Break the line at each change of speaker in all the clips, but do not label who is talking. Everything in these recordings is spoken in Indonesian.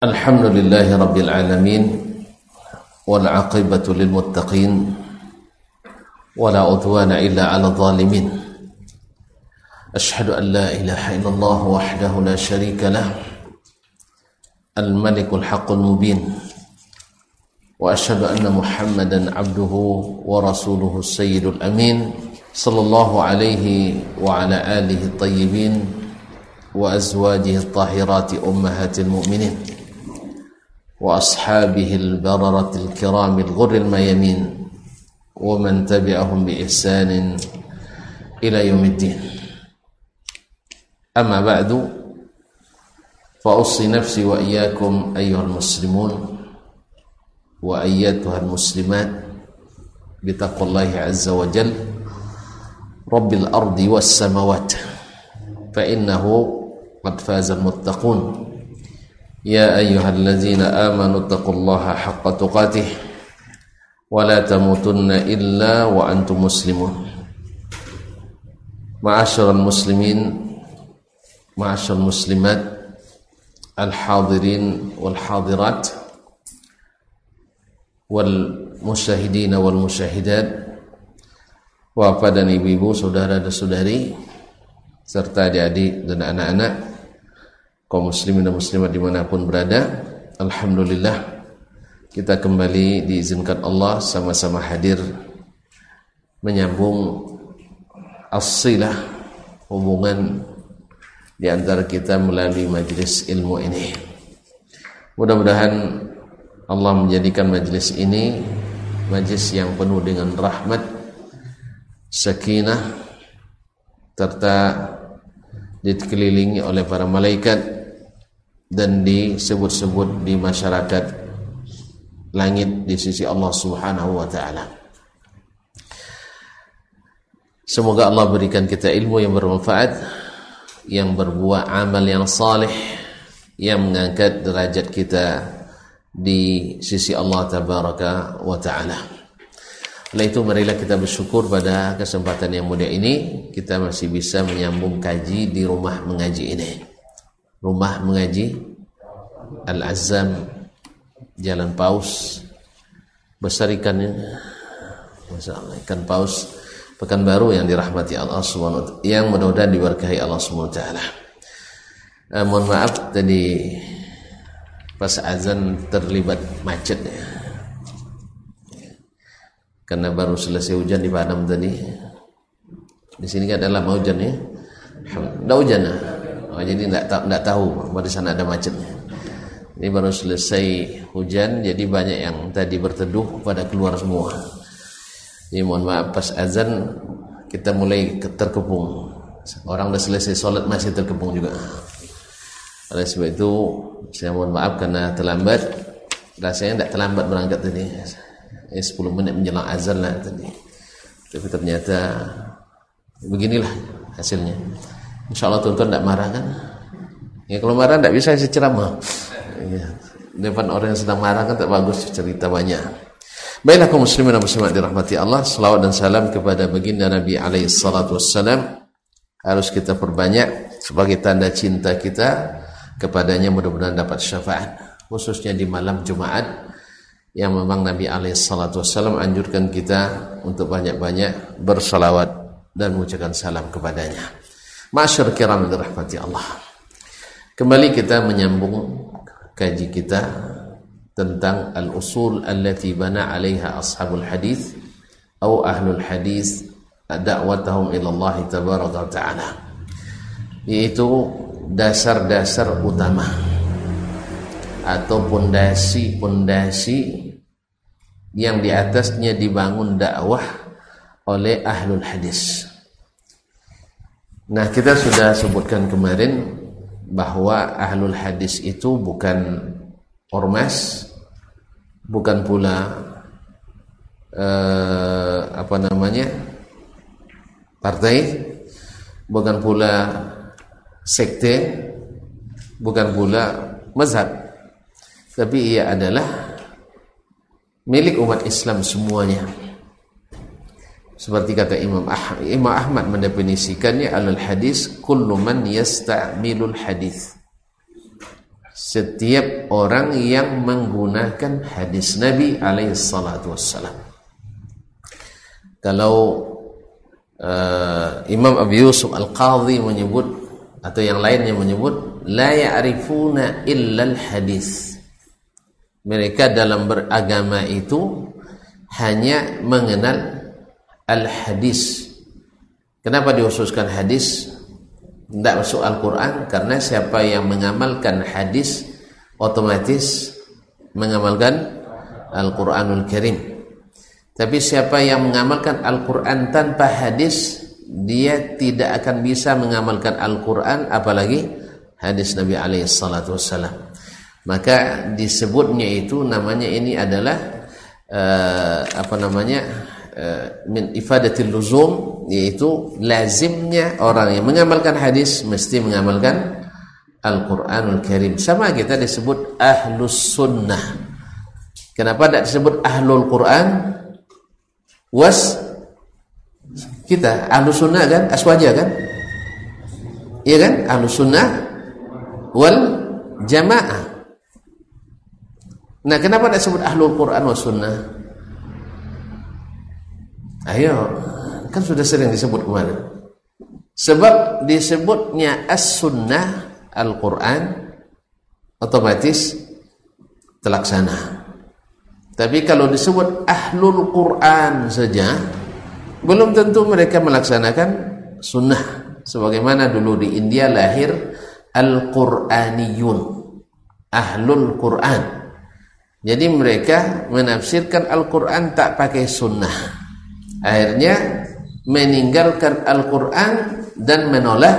الحمد لله رب العالمين والعاقبة للمتقين ولا عدوان إلا على الظالمين. أشهد أن لا إله إلا الله وحده لا شريك له الملك الحق المبين وأشهد أن محمدا عبده ورسوله السيد الأمين صلى الله عليه وعلى آله الطيبين وأزواجه الطاهرات أمهات المؤمنين. وأصحابه البررة الكرام الغر الميامين ومن تبعهم بإحسان إلى يوم الدين. أما بعد فأوصي نفسي وإياكم أيها المسلمون وأيتها المسلمات بتقوى الله عز وجل. رب الأرض والسماوات فإنه قد فاز المتقون. يا أيها الذين آمنوا اتقوا الله حق تقاته ولا تموتن إلا وأنتم مسلمون. معاشر المسلمين معاشر المسلمات الحاضرين والحاضرات والمشاهدين والمشاهدات Bapak dan ibu-ibu, saudara serta adik-adik dan anak-anak. Kaum muslimin dan muslimat di mana pun berada Alhamdulillah kita kembali diizinkan Allah sama-sama hadir menyambung asilah hubungan di antara kita melalui majlis ilmu ini. Mudah-mudahan Allah menjadikan majlis ini majlis yang penuh dengan rahmat sakinah serta dikelilingi oleh para malaikat dan disebut-sebut di masyarakat langit di sisi Allah Subhanahu wa taala. Semoga Allah berikan kita ilmu yang bermanfaat, yang berbuah amal yang saleh, yang mengangkat derajat kita di sisi Allah tabaraka wa taala. Oleh itu marilah kita bersyukur pada kesempatan yang mulia ini kita masih bisa menyambung kaji di rumah mengaji ini. Rumah mengaji Al-Azam Jalan Paus besar ikannya Masalah ikan paus Pekanbaru yang dirahmati Allah SWT yang mudah-mudahan diberkahi Allah SWT. Eh, mohon maaf tadi pas azan terlibat macet ya karena baru selesai hujan di Padang tadi. Di sini kan adalah mau hujan ya. Tidak hujan ya. Oh, jadi tidak tidak tahu di sana ada macetnya. Ini baru selesai hujan, jadi banyak yang tadi berteduh pada keluar semua. Jadi mohon maaf pas azan kita mulai terkepung. Orang sudah selesai sholat masih terkepung juga. Oleh sebab itu saya mohon maaf karena terlambat. Rasanya tidak terlambat berangkat tadi eh, 10 menit menjelang azan lah tadi tapi ternyata beginilah hasilnya Insya Allah tuan-tuan tidak marah kan ya kalau marah tidak bisa saya ceramah ya. depan orang yang sedang marah kan tak bagus cerita banyak Baiklah kaum muslimin dan muslimat dirahmati Allah Salawat dan salam kepada baginda Nabi alaihi salatu wassalam Harus kita perbanyak sebagai tanda cinta kita Kepadanya mudah-mudahan dapat syafaat Khususnya di malam Jumaat yang memang Nabi Alaihissalam anjurkan kita untuk banyak-banyak bersalawat dan mengucapkan salam kepadanya. Masyur kiram dirahmati Allah. Kembali kita menyambung kaji kita tentang al-usul allati bana 'alaiha ashabul hadis atau ahlul hadis da'watahum ila Allah tabaraka ta'ala. Yaitu dasar-dasar utama atau pondasi-pondasi yang di atasnya dibangun dakwah oleh ahlul hadis. Nah, kita sudah sebutkan kemarin bahwa ahlul hadis itu bukan ormas, bukan pula eh, apa namanya partai, bukan pula sekte, bukan pula mazhab, tapi ia adalah milik umat Islam semuanya. Seperti kata Imam Ahmad, Imam Ahmad mendefinisikannya alal hadis kullu man yasta'milul hadis. setiap orang yang menggunakan hadis Nabi alaihi salatu wassalam. Kalau uh, Imam Abu Yusuf Al-Qadhi menyebut atau yang lainnya menyebut la ya'rifuna illa al-hadis. Mereka dalam beragama itu hanya mengenal al-hadis. Kenapa diususkan hadis? tidak masuk Al-Quran karena siapa yang mengamalkan hadis otomatis mengamalkan Al-Quranul Karim tapi siapa yang mengamalkan Al-Quran tanpa hadis dia tidak akan bisa mengamalkan Al-Quran apalagi hadis Nabi wassalam maka disebutnya itu namanya ini adalah uh, apa namanya min ifadatil luzum yaitu lazimnya orang yang mengamalkan hadis mesti mengamalkan Al-Qur'anul Karim. Sama kita disebut ahlus sunnah. Kenapa tidak disebut ahlul Quran? Was kita ahlus sunnah kan aswaja kan? Iya kan? Ahlus sunnah wal jamaah. Nah, kenapa tidak disebut ahlul Quran was sunnah? Ayo, kan sudah sering disebut kemarin. Sebab disebutnya as-sunnah Al-Quran otomatis terlaksana. Tapi kalau disebut ahlul Quran saja, belum tentu mereka melaksanakan sunnah. Sebagaimana dulu di India lahir Al-Quraniyun, ahlul Quran. Jadi mereka menafsirkan Al-Quran tak pakai sunnah akhirnya meninggalkan Al-Quran dan menolak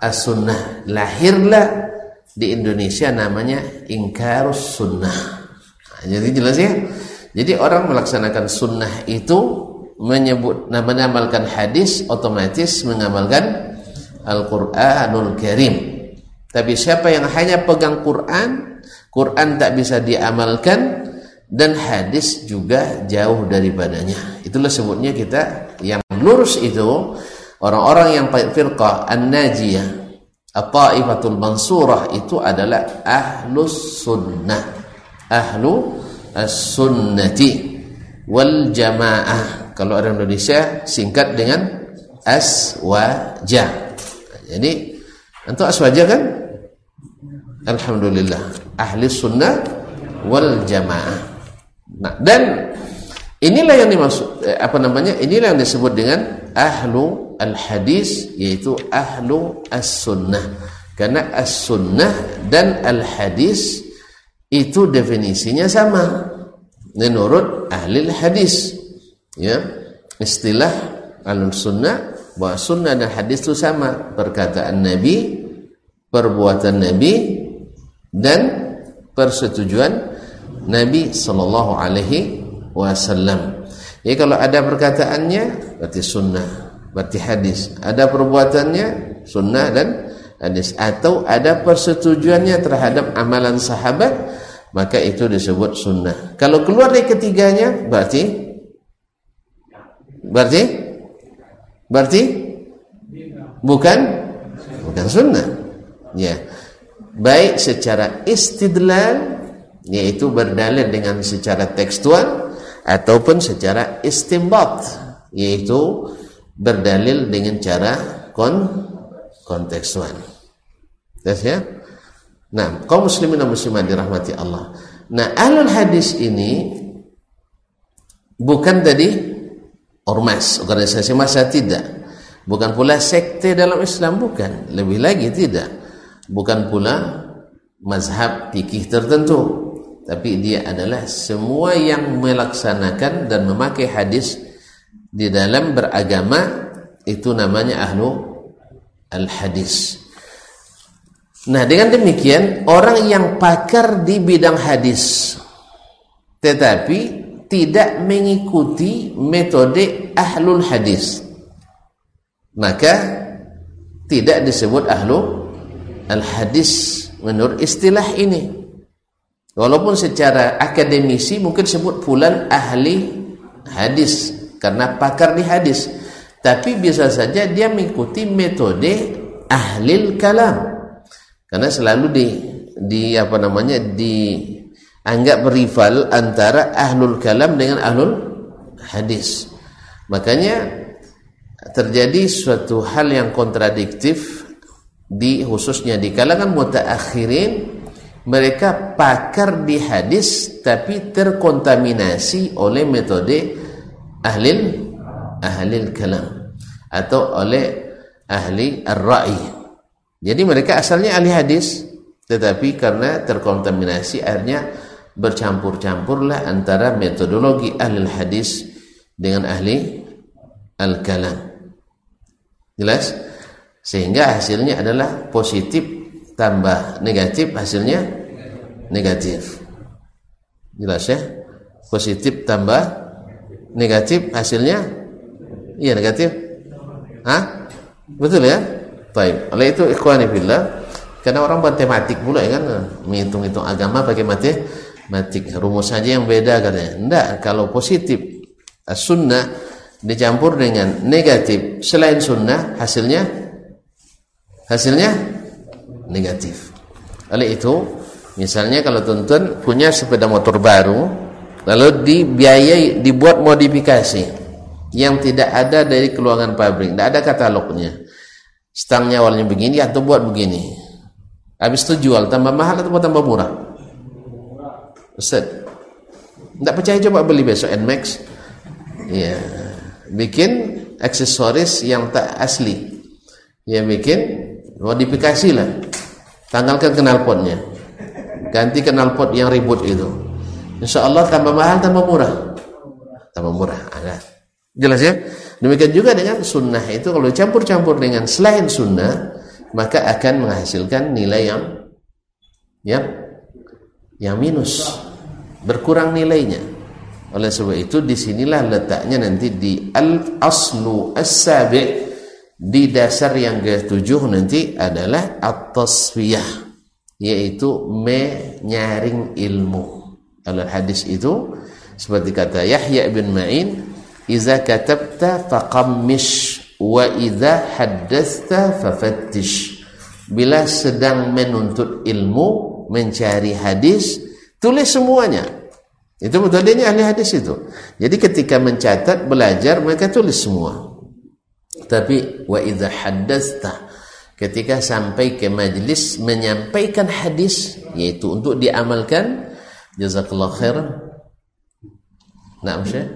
As-Sunnah. Lahirlah di Indonesia namanya ingkarus sunnah. Nah, jadi jelas ya? Jadi orang melaksanakan sunnah itu menyebut mengamalkan hadis otomatis mengamalkan Al-Quranul Karim. Tapi siapa yang hanya pegang Quran Quran tak bisa diamalkan dan hadis juga jauh daripadanya. Itulah sebutnya kita yang lurus itu orang-orang yang firqah an-najiyah at-taifatul mansurah itu adalah ahlus sunnah. Ahlu as-sunnati wal jamaah. Kalau orang Indonesia singkat dengan aswaja. Jadi untuk aswaja kan Alhamdulillah ahli sunnah wal jamaah Nah, dan inilah yang dimaksud eh, apa namanya? Inilah yang disebut dengan ahlu al-hadis yaitu ahlu as-sunnah. Karena as-sunnah dan al-hadis itu definisinya sama menurut ahli hadis. Ya. Istilah al-sunnah bahwa sunnah dan hadis itu sama perkataan Nabi, perbuatan Nabi dan persetujuan Nabi Sallallahu Alaihi Wasallam. Jadi kalau ada perkataannya berarti sunnah, berarti hadis. Ada perbuatannya sunnah dan hadis. Atau ada persetujuannya terhadap amalan sahabat, maka itu disebut sunnah. Kalau keluar dari ketiganya berarti berarti berarti bukan bukan sunnah. Ya. Baik secara istidlal yaitu berdalil dengan secara tekstual ataupun secara istimbat yaitu berdalil dengan cara kon kontekstual. Terus ya? Nah, kaum muslimin dan muslimat dirahmati Allah. Nah, ahlul hadis ini bukan tadi ormas, organisasi massa tidak. Bukan pula sekte dalam Islam bukan, lebih lagi tidak. Bukan pula mazhab fikih tertentu tapi dia adalah semua yang melaksanakan dan memakai hadis di dalam beragama itu namanya ahlu al-hadis. Nah, dengan demikian orang yang pakar di bidang hadis tetapi tidak mengikuti metode ahlul hadis maka tidak disebut ahlu al-hadis menurut istilah ini Walaupun secara akademisi mungkin sebut fulan ahli hadis karena pakar di hadis, tapi bisa saja dia mengikuti metode ahli kalam. Karena selalu di di apa namanya dianggap rival antara ahlul kalam dengan ahlul hadis makanya terjadi suatu hal yang kontradiktif di khususnya di kalangan mutaakhirin mereka pakar di hadis tapi terkontaminasi oleh metode ahli ahli kalam atau oleh ahli ar-ra'i jadi mereka asalnya ahli hadis tetapi karena terkontaminasi akhirnya bercampur-campurlah antara metodologi ahli hadis dengan ahli al-kalam. Jelas? Sehingga hasilnya adalah positif tambah negatif hasilnya negatif. Jelas ya? Positif tambah negatif hasilnya iya negatif. Hah? Betul ya? Baik. Oleh itu ikhwani karena orang matematik pula ya kan menghitung-hitung agama pakai matematik. Rumus saja yang beda katanya. Enggak, kalau positif sunnah dicampur dengan negatif selain sunnah hasilnya hasilnya negatif. Oleh itu, misalnya kalau tuntun punya sepeda motor baru lalu dibiayai dibuat modifikasi yang tidak ada dari keluaran pabrik, tidak ada katalognya. Stangnya awalnya begini atau buat begini Habis itu jual tambah mahal atau tambah murah? Ustaz. Tidak percaya coba beli besok Nmax. Iya. Bikin aksesoris yang tak asli. Ya bikin modifikasi lah. Tanggalkan knalpotnya. Ganti knalpot yang ribut itu. Insya Allah tambah mahal tambah murah. Tambah murah. Ada. Jelas ya? Demikian juga dengan sunnah itu kalau campur-campur dengan selain sunnah maka akan menghasilkan nilai yang ya yang minus berkurang nilainya oleh sebab itu di sinilah letaknya nanti di al aslu as-sabi di dasar yang ketujuh nanti adalah at-tasfiyah yaitu menyaring ilmu. Al hadis itu seperti kata Yahya bin Ma'in iza katabta faqammish wa idza haddatsta fafattish. Bila sedang menuntut ilmu mencari hadis tulis semuanya. Itu metodenya ahli hadis itu. Jadi ketika mencatat belajar mereka tulis semua tapi wa idza haddatsta ketika sampai ke majlis menyampaikan hadis yaitu untuk diamalkan jazakallah khairan Nah, Syekh.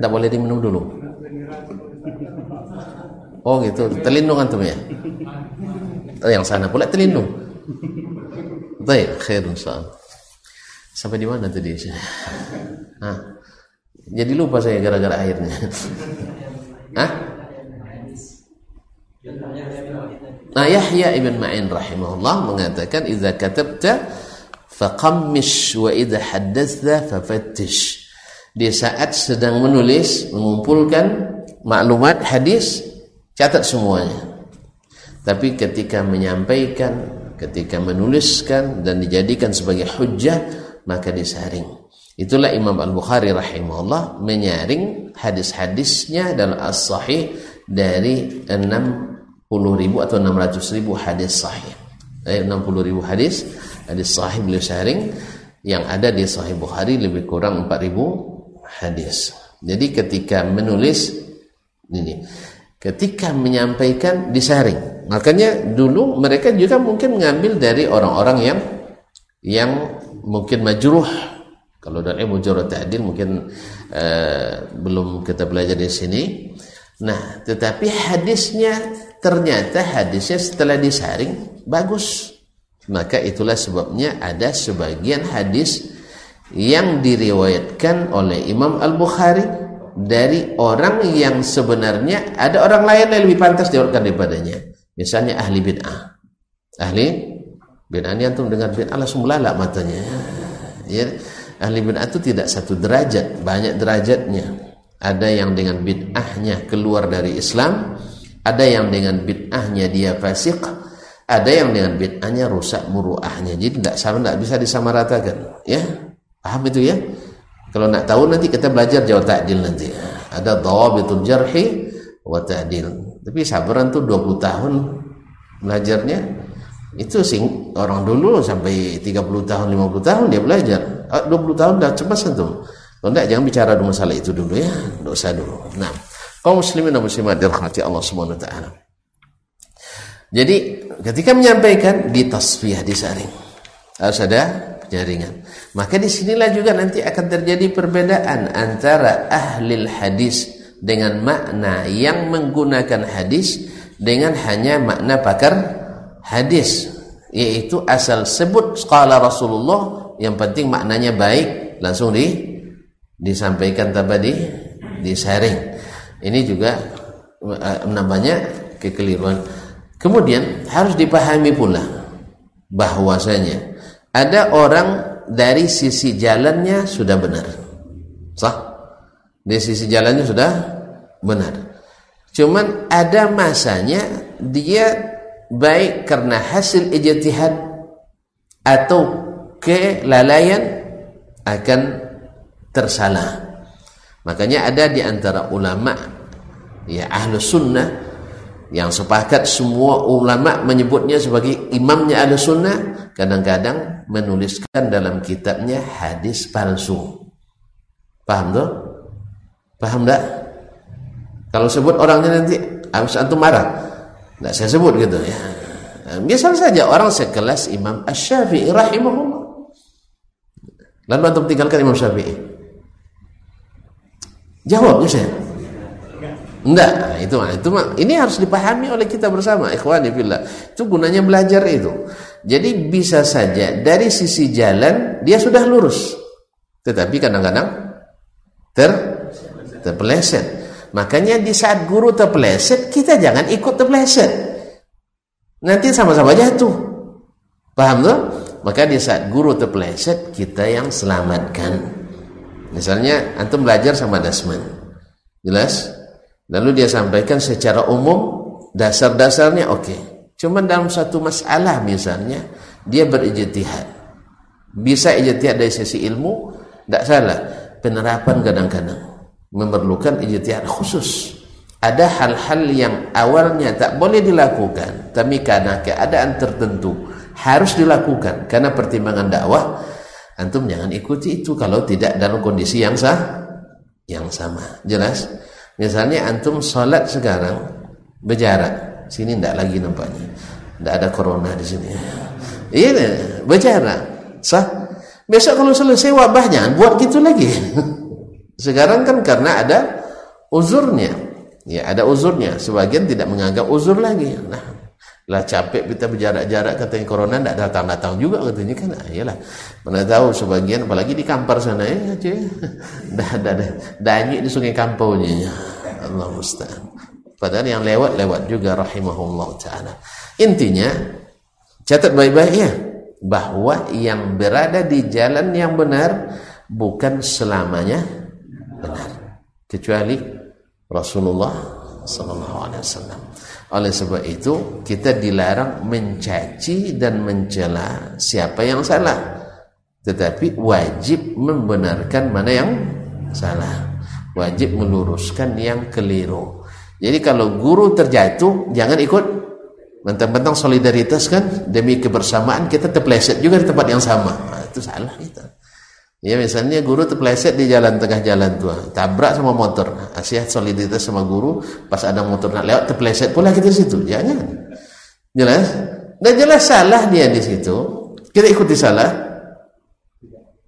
Tak boleh diminum dulu. Oh gitu, terlindung antum ya? Oh, yang sana pula terlindung. Baik, khair insyaallah. Sampai di mana tadi? Hah? Jadi lupa saya gara-gara airnya. Hah? Nah, Yahya ibn Ma'in rahimahullah mengatakan idza katabta faqammish wa idza haddatsa fafattish. Di saat sedang menulis, mengumpulkan maklumat hadis catat semuanya. Tapi ketika menyampaikan ketika menuliskan dan dijadikan sebagai hujjah maka disaring. Itulah Imam Al-Bukhari rahimahullah menyaring hadis-hadisnya dalam as-sahih dari 60 ribu atau 600 ribu hadis sahih eh, 60 ribu hadis hadis sahih beliau saring yang ada di sahih Bukhari lebih kurang 4 ribu hadis jadi ketika menulis ini ketika menyampaikan disaring. Makanya dulu mereka juga mungkin mengambil dari orang-orang yang yang mungkin majruh. Kalau dari mujarrad ta'dil mungkin uh, belum kita belajar di sini. Nah, tetapi hadisnya ternyata hadisnya setelah disaring bagus. Maka itulah sebabnya ada sebagian hadis yang diriwayatkan oleh Imam Al-Bukhari dari orang yang sebenarnya ada orang lain yang lebih pantas dijawabkan daripadanya. Misalnya ahli bid'ah. Ahli bid'ah ini antum dengar bid'ah langsung melalak matanya. Ya, ahli bid'ah itu tidak satu derajat, banyak derajatnya. Ada yang dengan bid'ahnya keluar dari Islam, ada yang dengan bid'ahnya dia fasik, ada yang dengan bid'ahnya rusak muruahnya. Jadi tidak sama, tidak bisa disamaratakan. Ya, paham itu ya? Kalau nak tahu nanti kita belajar jawab ta'dil nanti. Ada dhawabitul jarhi wa ta'dil. Tapi sabaran tuh 20 tahun belajarnya itu sing orang dulu sampai 30 tahun 50 tahun dia belajar 20 ah, tahun dah cepat sentuh kalau jangan bicara masalah itu dulu ya dosa dulu nah kaum muslimin dan muslimat dirahmati Allah Subhanahu wa taala. Jadi ketika menyampaikan di tasfiyah disaring harus ada jaringan. Maka di sinilah juga nanti akan terjadi perbedaan antara ahli hadis dengan makna yang menggunakan hadis dengan hanya makna pakar hadis. Yaitu asal sebut skala Rasulullah yang penting maknanya baik langsung di disampaikan tanpa di disaring ini juga uh, namanya kekeliruan kemudian harus dipahami pula bahwasanya ada orang dari sisi jalannya sudah benar. Sah? Dari sisi jalannya sudah benar. Cuman ada masanya dia baik karena hasil ijtihad atau kelalaian akan tersalah. Makanya ada di antara ulama ya ahlu sunnah yang sepakat semua ulama menyebutnya sebagai imamnya ahlu sunnah kadang-kadang menuliskan dalam kitabnya hadis palsu. Paham tuh? Paham tak? Kalau sebut orangnya nanti harus antum marah. Tidak saya sebut gitu ya. Biasa saja orang sekelas Imam Ash-Syafi'i rahimahullah. Lalu antum tinggalkan Imam Syafi'i. Jawab saya. Enggak, nah, itu itu ini harus dipahami oleh kita bersama ikhwani fillah. Itu gunanya belajar itu. Jadi bisa saja dari sisi jalan dia sudah lurus. Tetapi kadang-kadang ter terpeleset. Makanya di saat guru terpeleset, kita jangan ikut terpeleset. Nanti sama-sama jatuh. Paham tuh? Maka di saat guru terpeleset, kita yang selamatkan. Misalnya antum belajar sama Dasman. Jelas? Lalu dia sampaikan secara umum dasar-dasarnya oke. Okay. Cuma dalam satu masalah misalnya dia berijtihad. Bisa ijtihad dari sisi ilmu, tidak salah. Penerapan kadang-kadang memerlukan ijtihad khusus. Ada hal-hal yang awalnya tak boleh dilakukan, tapi karena keadaan tertentu harus dilakukan karena pertimbangan dakwah. Antum jangan ikuti itu kalau tidak dalam kondisi yang sah, yang sama. Jelas? Misalnya antum sholat sekarang berjarak, sini tidak lagi nampaknya, tidak ada corona di sini. Iya, berjarak, sah. Besok kalau selesai wabah jangan buat gitu lagi. Sekarang kan karena ada uzurnya, ya ada uzurnya. Sebagian tidak menganggap uzur lagi. Nah, lah capek kita berjarak-jarak katanya corona tidak datang-datang juga katanya kan. Ah, iyalah. Mana tahu sebagian apalagi di kampar sana ya cuy dah dah dah danyi di sungai kampaunya Allah musta'an padahal yang lewat-lewat juga rahimahullah taala. Intinya catat baik-baik ya bahwa yang berada di jalan yang benar bukan selamanya benar. Kecuali Rasulullah sallallahu alaihi wasallam oleh sebab itu kita dilarang mencaci dan mencela siapa yang salah. Tetapi wajib membenarkan mana yang salah. Wajib meluruskan yang keliru. Jadi kalau guru terjatuh jangan ikut mentang-mentang solidaritas kan demi kebersamaan kita terpleset juga di tempat yang sama. Nah, itu salah kita. Ya misalnya guru terpleset di jalan tengah jalan tua, tabrak sama motor. Asyik soliditas sama guru, pas ada motor nak lewat terpleset pula kita situ. Jangan. Jelas? Dan jelas salah dia di situ. Kita ikuti salah?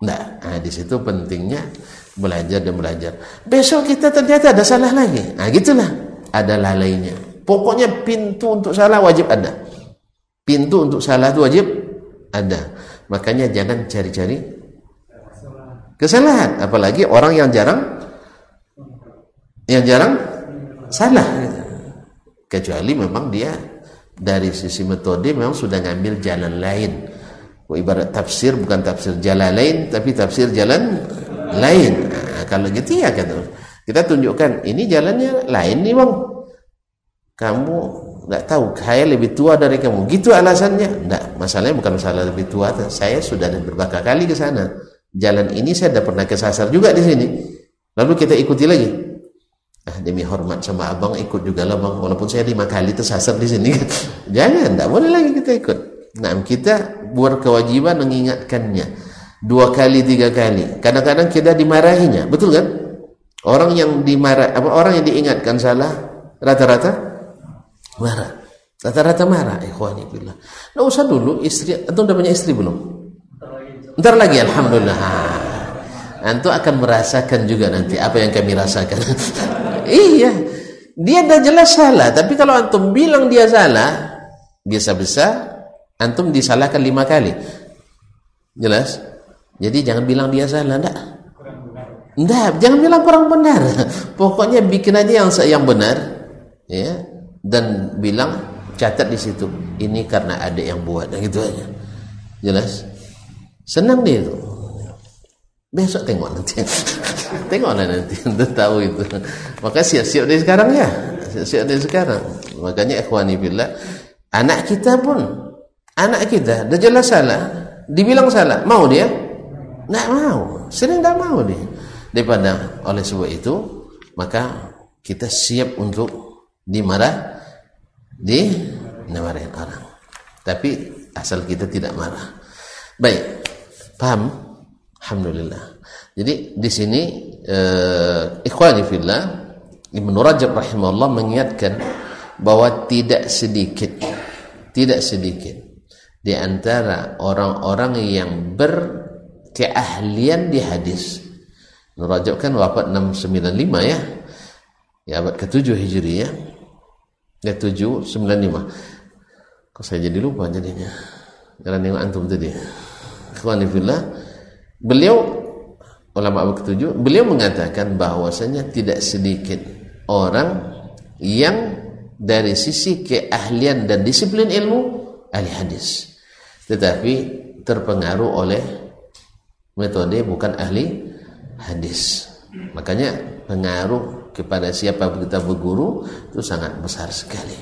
Nah, nah di situ pentingnya belajar dan belajar. Besok kita ternyata ada salah lagi. Nah, gitulah. Ada lalainya. Pokoknya pintu untuk salah wajib ada. Pintu untuk salah itu wajib ada. Makanya jangan cari-cari kesalahan. Apalagi orang yang jarang yang jarang salah. Kecuali memang dia dari sisi metode memang sudah ngambil jalan lain. Ibarat tafsir bukan tafsir jalan lain tapi tafsir jalan lain. Nah, kalau gitu ya kata kita tunjukkan ini jalannya lain nih bang. Kamu nggak tahu saya lebih tua dari kamu. Gitu alasannya. Enggak masalahnya bukan masalah lebih tua saya sudah beberapa kali ke sana jalan ini saya sudah pernah kesasar juga di sini. Lalu kita ikuti lagi. Ah, demi hormat sama abang ikut juga lah bang. Walaupun saya lima kali tersasar di sini. Jangan, tidak boleh lagi kita ikut. Nah, kita buat kewajiban mengingatkannya dua kali tiga kali. Kadang-kadang kita dimarahinya, betul kan? Orang yang dimarah apa orang yang diingatkan salah rata-rata marah. Rata-rata marah, ikhwani billah. Nah, usah dulu istri atau udah punya istri belum? Ntar lagi alhamdulillah. Antum akan merasakan juga nanti apa yang kami rasakan. iya. Dia dah jelas salah, tapi kalau antum bilang dia salah, biasa-biasa antum disalahkan lima kali. Jelas? Jadi jangan bilang dia salah, enggak. Enggak, jangan bilang kurang benar. Pokoknya bikin aja yang yang benar, ya. Dan bilang catat di situ, ini karena ada yang buat, gitu aja. Jelas? Senang dia itu. Besok tengok nanti. Tengoklah nanti untuk tahu itu. Maka siap-siap dari sekarang ya. Siap-siap dari sekarang. Makanya ikhwani billah, anak kita pun anak kita dah jelas salah, dibilang salah, mau dia? Tidak mau, sering tidak mau dia. Daripada oleh sebab itu, maka kita siap untuk dimarah, di dimarahin orang. Tapi asal kita tidak marah. Baik, paham? Alhamdulillah. Jadi di sini uh, ikhwani fillah Ibnu Rajab rahimahullah mengingatkan bahwa tidak sedikit tidak sedikit di antara orang-orang yang berkeahlian di hadis. Ibnu Rajab kan wafat 695 ya. Ya abad ke-7 Hijriah. Ya 795. Kok saya jadi lupa jadinya. Karena nengok antum tadi. Ikhwani fillah Beliau ulama abad ketujuh, beliau mengatakan bahwasanya tidak sedikit orang yang dari sisi keahlian dan disiplin ilmu ahli hadis, tetapi terpengaruh oleh metode bukan ahli hadis. Makanya pengaruh kepada siapa kita berguru itu sangat besar sekali.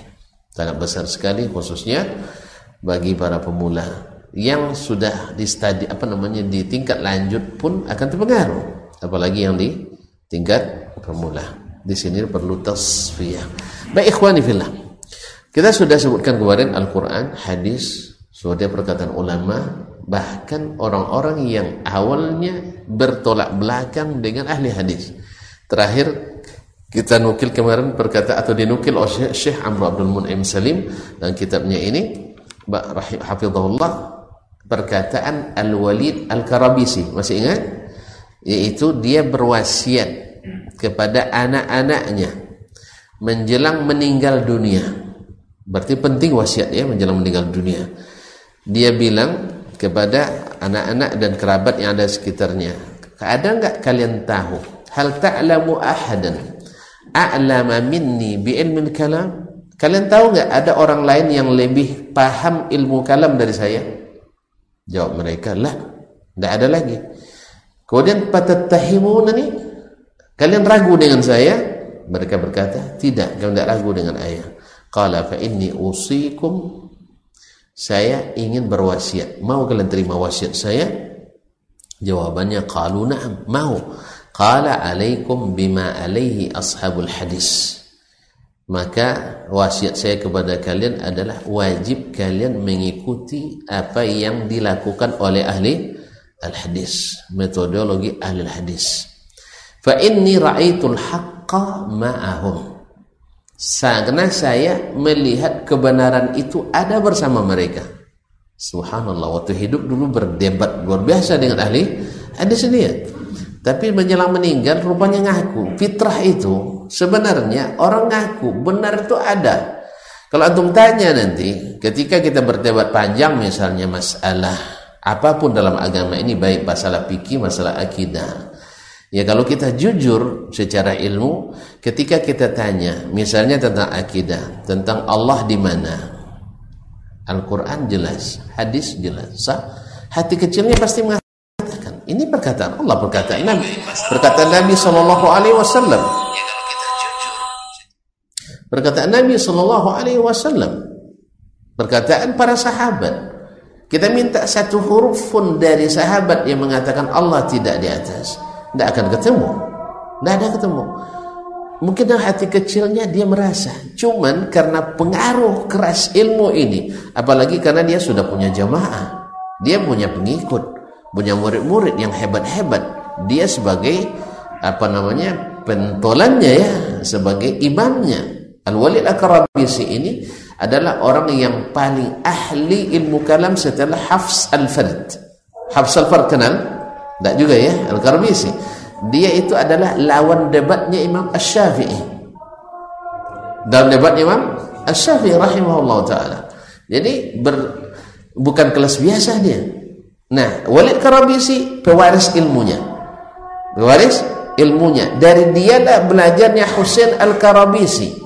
Sangat besar sekali khususnya bagi para pemula yang sudah di studi apa namanya di tingkat lanjut pun akan terpengaruh. Apalagi yang di tingkat pemula. Di sini perlu tasfiyah. Baik ikhwani fillah. Kita sudah sebutkan kemarin Al-Quran hadis sudah perkataan ulama bahkan orang-orang yang awalnya bertolak belakang dengan ahli hadis. Terakhir kita nukil kemarin perkataan atau dinukil oleh Syekh Amr Abdul Mun'im Salim dan kitabnya ini hafizahullah perkataan Al-Walid Al-Karabisi. Masih ingat? Yaitu dia berwasiat kepada anak-anaknya menjelang meninggal dunia. Berarti penting wasiat ya menjelang meninggal dunia. Dia bilang kepada anak-anak dan kerabat yang ada sekitarnya ada enggak kalian tahu? Hal ta'lamu ahadan? A'lama minni bi ilmi kalam kalian tahu enggak ada orang lain yang lebih paham ilmu kalam dari saya Jawab mereka, lah, tidak ada lagi. Kemudian patattahimuna nih, kalian ragu dengan saya? Mereka berkata, tidak, kalian tidak ragu dengan ayah. Qala fa inni usikum saya ingin berwasiat. Mau kalian terima wasiat saya? Jawabannya qalu na'am, mau. Qala alaikum bima alaihi ashabul hadis maka wasiat saya kepada kalian adalah wajib kalian mengikuti apa yang dilakukan oleh ahli al-hadis metodologi ahli al-hadis. Fa inni ra'aitul haqqa ma'ahum. Karena saya melihat kebenaran itu ada bersama mereka. Subhanallah waktu hidup dulu berdebat luar biasa dengan ahli hadis ini ya tapi menjelang meninggal rupanya ngaku. Fitrah itu sebenarnya orang ngaku benar itu ada. Kalau antum tanya nanti ketika kita berdebat panjang misalnya masalah apa pun dalam agama ini baik masalah fikih, masalah akidah. Ya kalau kita jujur secara ilmu ketika kita tanya misalnya tentang akidah, tentang Allah di mana? Al-Qur'an jelas, hadis jelas. Sah? Hati kecilnya pasti mengatakan ini perkataan Allah, perkataan Nabi, perkataan Nabi Shallallahu Alaihi Wasallam. Perkataan Nabi Shallallahu Alaihi Wasallam, perkataan para sahabat. Kita minta satu huruf pun dari sahabat yang mengatakan Allah tidak di atas, tidak akan ketemu, tidak ada ketemu. mungkin dalam hati kecilnya dia merasa cuman karena pengaruh keras ilmu ini apalagi karena dia sudah punya jamaah dia punya pengikut punya murid-murid yang hebat-hebat. Dia sebagai apa namanya pentolannya ya sebagai imamnya. Al-Walid Al-Karabisi ini adalah orang yang paling ahli ilmu kalam setelah Hafs Al-Fard. Hafs Al-Fard kenal? tak juga ya Al-Karabisi. Dia itu adalah lawan debatnya Imam Ash-Syafi'i dalam debat Imam Ash-Syafi'i rahimahullah ta'ala. Jadi ber, bukan kelas biasa dia nah Walid Karabisi pewaris ilmunya. Pewaris ilmunya. Dari dia lah belajarnya Husain Al-Karabisi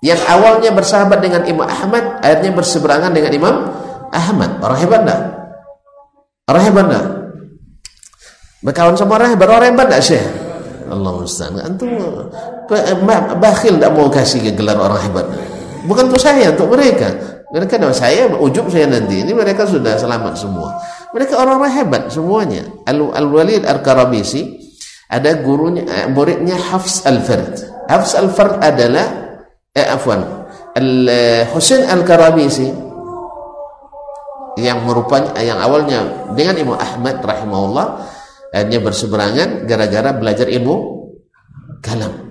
yang awalnya bersahabat dengan Imam Ahmad akhirnya berseberangan dengan Imam Ahmad. Orang hebat tak? orang hebat tak? berkawan sama orang hebat. Orang hebat tak Syekh? Allah Ustaz antum bakhil tak mau kasih gelar orang hebat. Bukan untuk saya untuk mereka mereka dah saya ujub saya nanti. Ini mereka sudah selamat semua. Mereka orang-orang hebat semuanya. Al-Walid Al-Karabisi ada gurunya eh, muridnya Hafs Al-Fard. Hafs Al-Fard adalah eh afwan Al-Husain Al-Karabisi yang merupakan yang awalnya dengan Imam Ahmad rahimahullah akhirnya berseberangan gara-gara belajar ilmu kalam.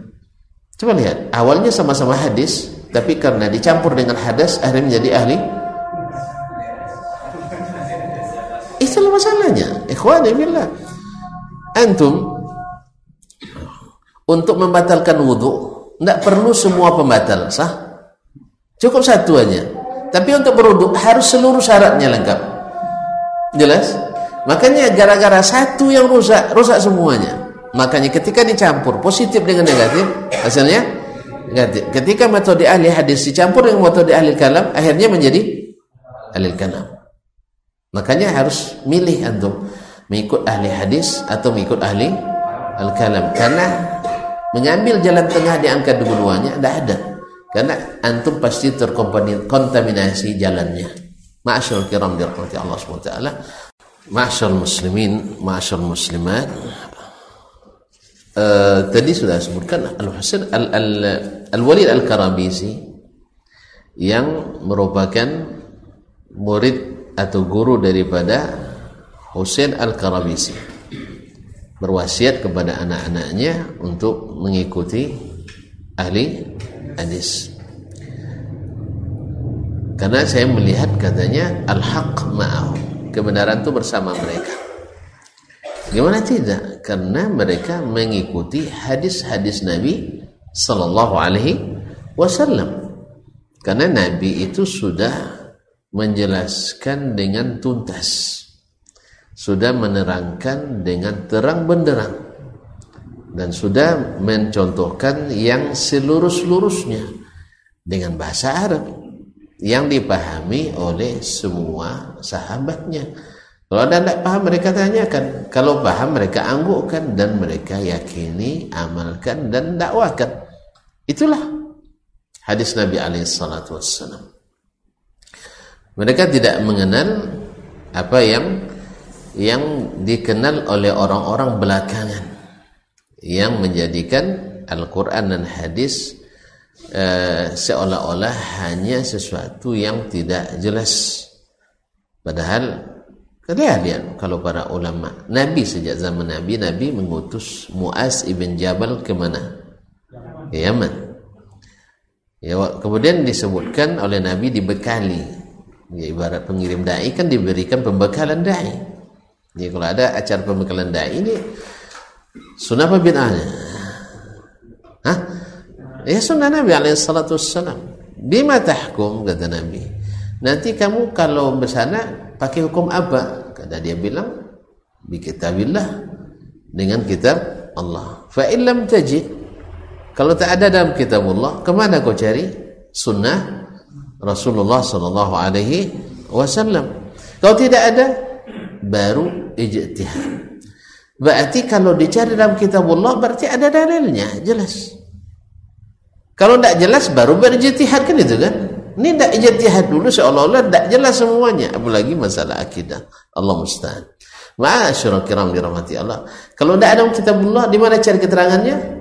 Coba lihat, awalnya sama-sama hadis, tapi karena dicampur dengan hadas akhirnya menjadi ahli. Itulah masalahnya. Ikhwani billah. Antum untuk membatalkan wudhu tidak perlu semua pembatal, sah? Cukup satu aja. Tapi untuk berwudhu harus seluruh syaratnya lengkap. Jelas? Makanya gara-gara satu yang rusak, rusak semuanya. Makanya ketika dicampur positif dengan negatif, hasilnya. Ketika metode ahli hadis dicampur dengan metode ahli kalam, akhirnya menjadi ahli kalam. Makanya harus milih antum mengikut ahli hadis atau mengikut ahli al-kalam. Karena mengambil jalan tengah di angka dua-duanya tidak ada. Karena antum pasti terkontaminasi jalannya. Ma'asyarul kiram dirahmati Allah SWT. Ma'asyar muslimin, ma'asyar muslimat. Uh, tadi sudah sebutkan Al-Husain Al-Walid Al Al-Karabisi yang merupakan murid atau guru daripada Husain Al-Karabisi berwasiat kepada anak-anaknya untuk mengikuti ahli hadis karena saya melihat katanya al-haq ma'ahum kebenaran itu bersama mereka. Gimana tidak? Karena mereka mengikuti hadis-hadis Nabi Sallallahu Alaihi Wasallam. Karena Nabi itu sudah menjelaskan dengan tuntas, sudah menerangkan dengan terang benderang, dan sudah mencontohkan yang selurus-lurusnya dengan bahasa Arab yang dipahami oleh semua sahabatnya. Kalau ada tidak paham mereka tanyakan. Kalau paham mereka anggukkan dan mereka yakini, amalkan dan dakwakan. Itulah hadis Nabi alaihissalatu wassalam. Mereka tidak mengenal apa yang yang dikenal oleh orang-orang belakangan yang menjadikan Al-Quran dan hadis Eh, seolah-olah hanya sesuatu yang tidak jelas. Padahal kalian kalau para ulama Nabi sejak zaman Nabi Nabi mengutus Muaz ibn Jabal ke mana? Yaman. Ya, kemudian disebutkan oleh Nabi dibekali. Ya, ibarat pengirim dai kan diberikan pembekalan dai. Ya, kalau ada acara pembekalan dai ini sunnah apa bid'ahnya? Hah? Ya sunnah Nabi alaihissalatu wassalam. Bima kata Nabi. Nanti kamu kalau bersana pakai hukum apa? Kata dia bilang bi kitabillah dengan kitab Allah. Fa illam tajid kalau tak ada dalam kitab Allah, ke mana kau cari? Sunnah Rasulullah sallallahu alaihi wasallam. Kalau tidak ada, baru ijtihad. Berarti kalau dicari dalam kitab Allah berarti ada dalilnya, jelas. Kalau tidak jelas baru berijtihad kan itu kan? Ini tidak ijtihad dulu seolah-olah tidak jelas semuanya, apalagi masalah akidah. Allah musta'an. Ma'asyurul kiram dirahmati Allah. Kalau tidak ada kitabullah, di mana cari keterangannya?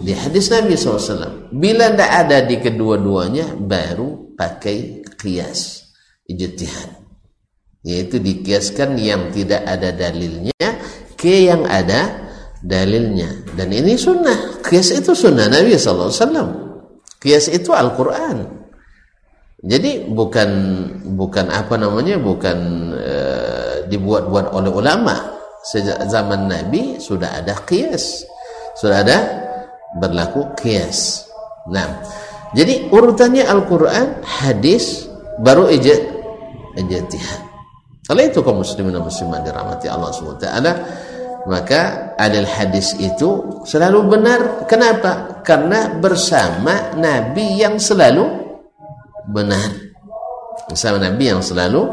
di hadis Nabi SAW bila tidak ada di kedua-duanya baru pakai kias ijtihad yaitu dikiaskan yang tidak ada dalilnya ke yang ada dalilnya dan ini sunnah kias itu sunnah Nabi SAW kias itu Al-Quran jadi bukan bukan apa namanya bukan e, dibuat-buat oleh ulama. Sejak zaman Nabi sudah ada kias sudah ada berlaku kias nah jadi urutannya Al-Quran hadis baru ijtihad. Kalau itu kaum muslimin dan muslimat dirahmati Allah SWT maka adil hadis itu selalu benar. Kenapa? karena bersama Nabi yang selalu benar. Bersama Nabi yang selalu